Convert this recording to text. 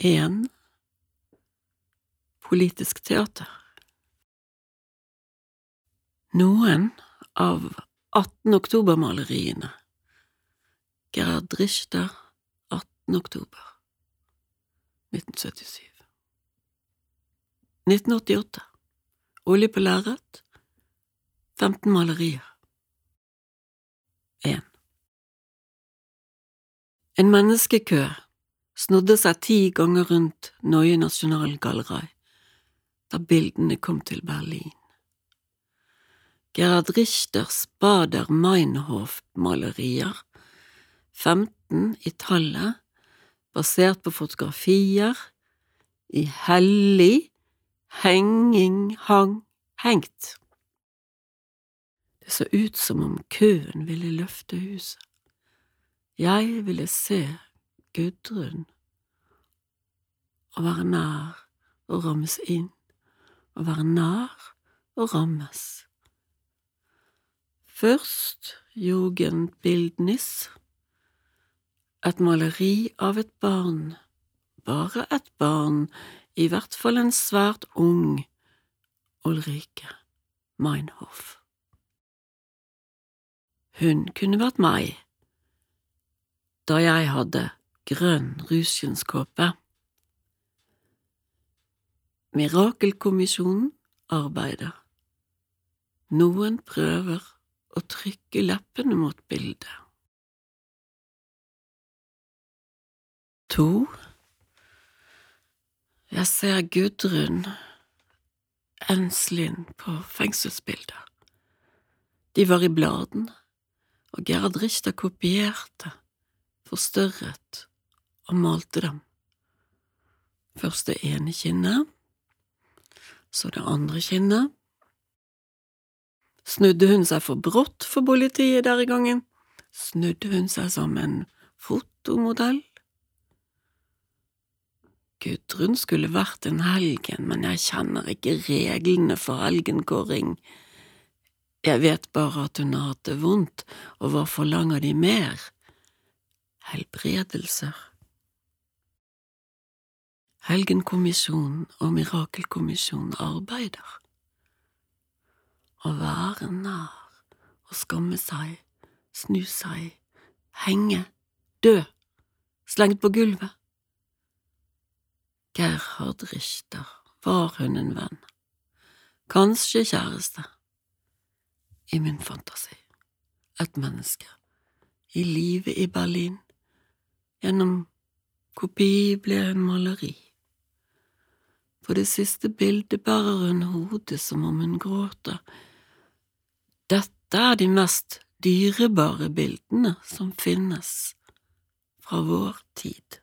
1. Politisk teater Noen av 18 oktober-maleriene Gerhard Richter, 18. oktober 1977 1988 Olje på lerret 15 malerier 1. En menneskekø snodde seg ti ganger rundt Neue Nasjonalgalleri da bildene kom til Berlin. Gerhard Richters Bader Meinhof-malerier, 15 i tallet, basert på fotografier, i hellig, henging, hang, hengt. Det så ut som om køen ville løfte huset. Jeg ville se Gudrun. Og være nær og rammes inn, og være nær og rammes. Først Jugendbildnis, et maleri av et barn, bare et barn, i hvert fall en svært ung Ulrike Meinhof. Hun kunne vært meg, da jeg hadde grønn rusjenskåpe. Mirakelkommisjonen arbeider. Noen prøver å trykke leppene mot bildet. To. Jeg ser Gudrun Enslin på fengselsbilder. De var i bladene, og Gerhard Richter kopierte, forstørret og malte dem. Først det ene kinnet, så det andre kinnet. Snudde hun seg for brått for politiet der i gangen? Snudde hun seg som en fotomodell? Gudrun skulle vært en helgen, men jeg kjenner ikke reglene for helgenkåring. Jeg vet bare at hun har hatt det vondt, og hva forlanger de mer? Helbredelser. Helgenkommisjonen og Mirakelkommisjonen arbeider. Å være nær, å skamme seg, snu seg, henge, dø, slengt på gulvet. Gerhard Richter, var hun en venn? Kanskje kjæreste? I min fantasi, et menneske, i livet i Berlin, gjennom kopi ble hun maleri. På det siste bildet bærer hun hodet som om hun gråter. Dette er de mest dyrebare bildene som finnes fra vår tid.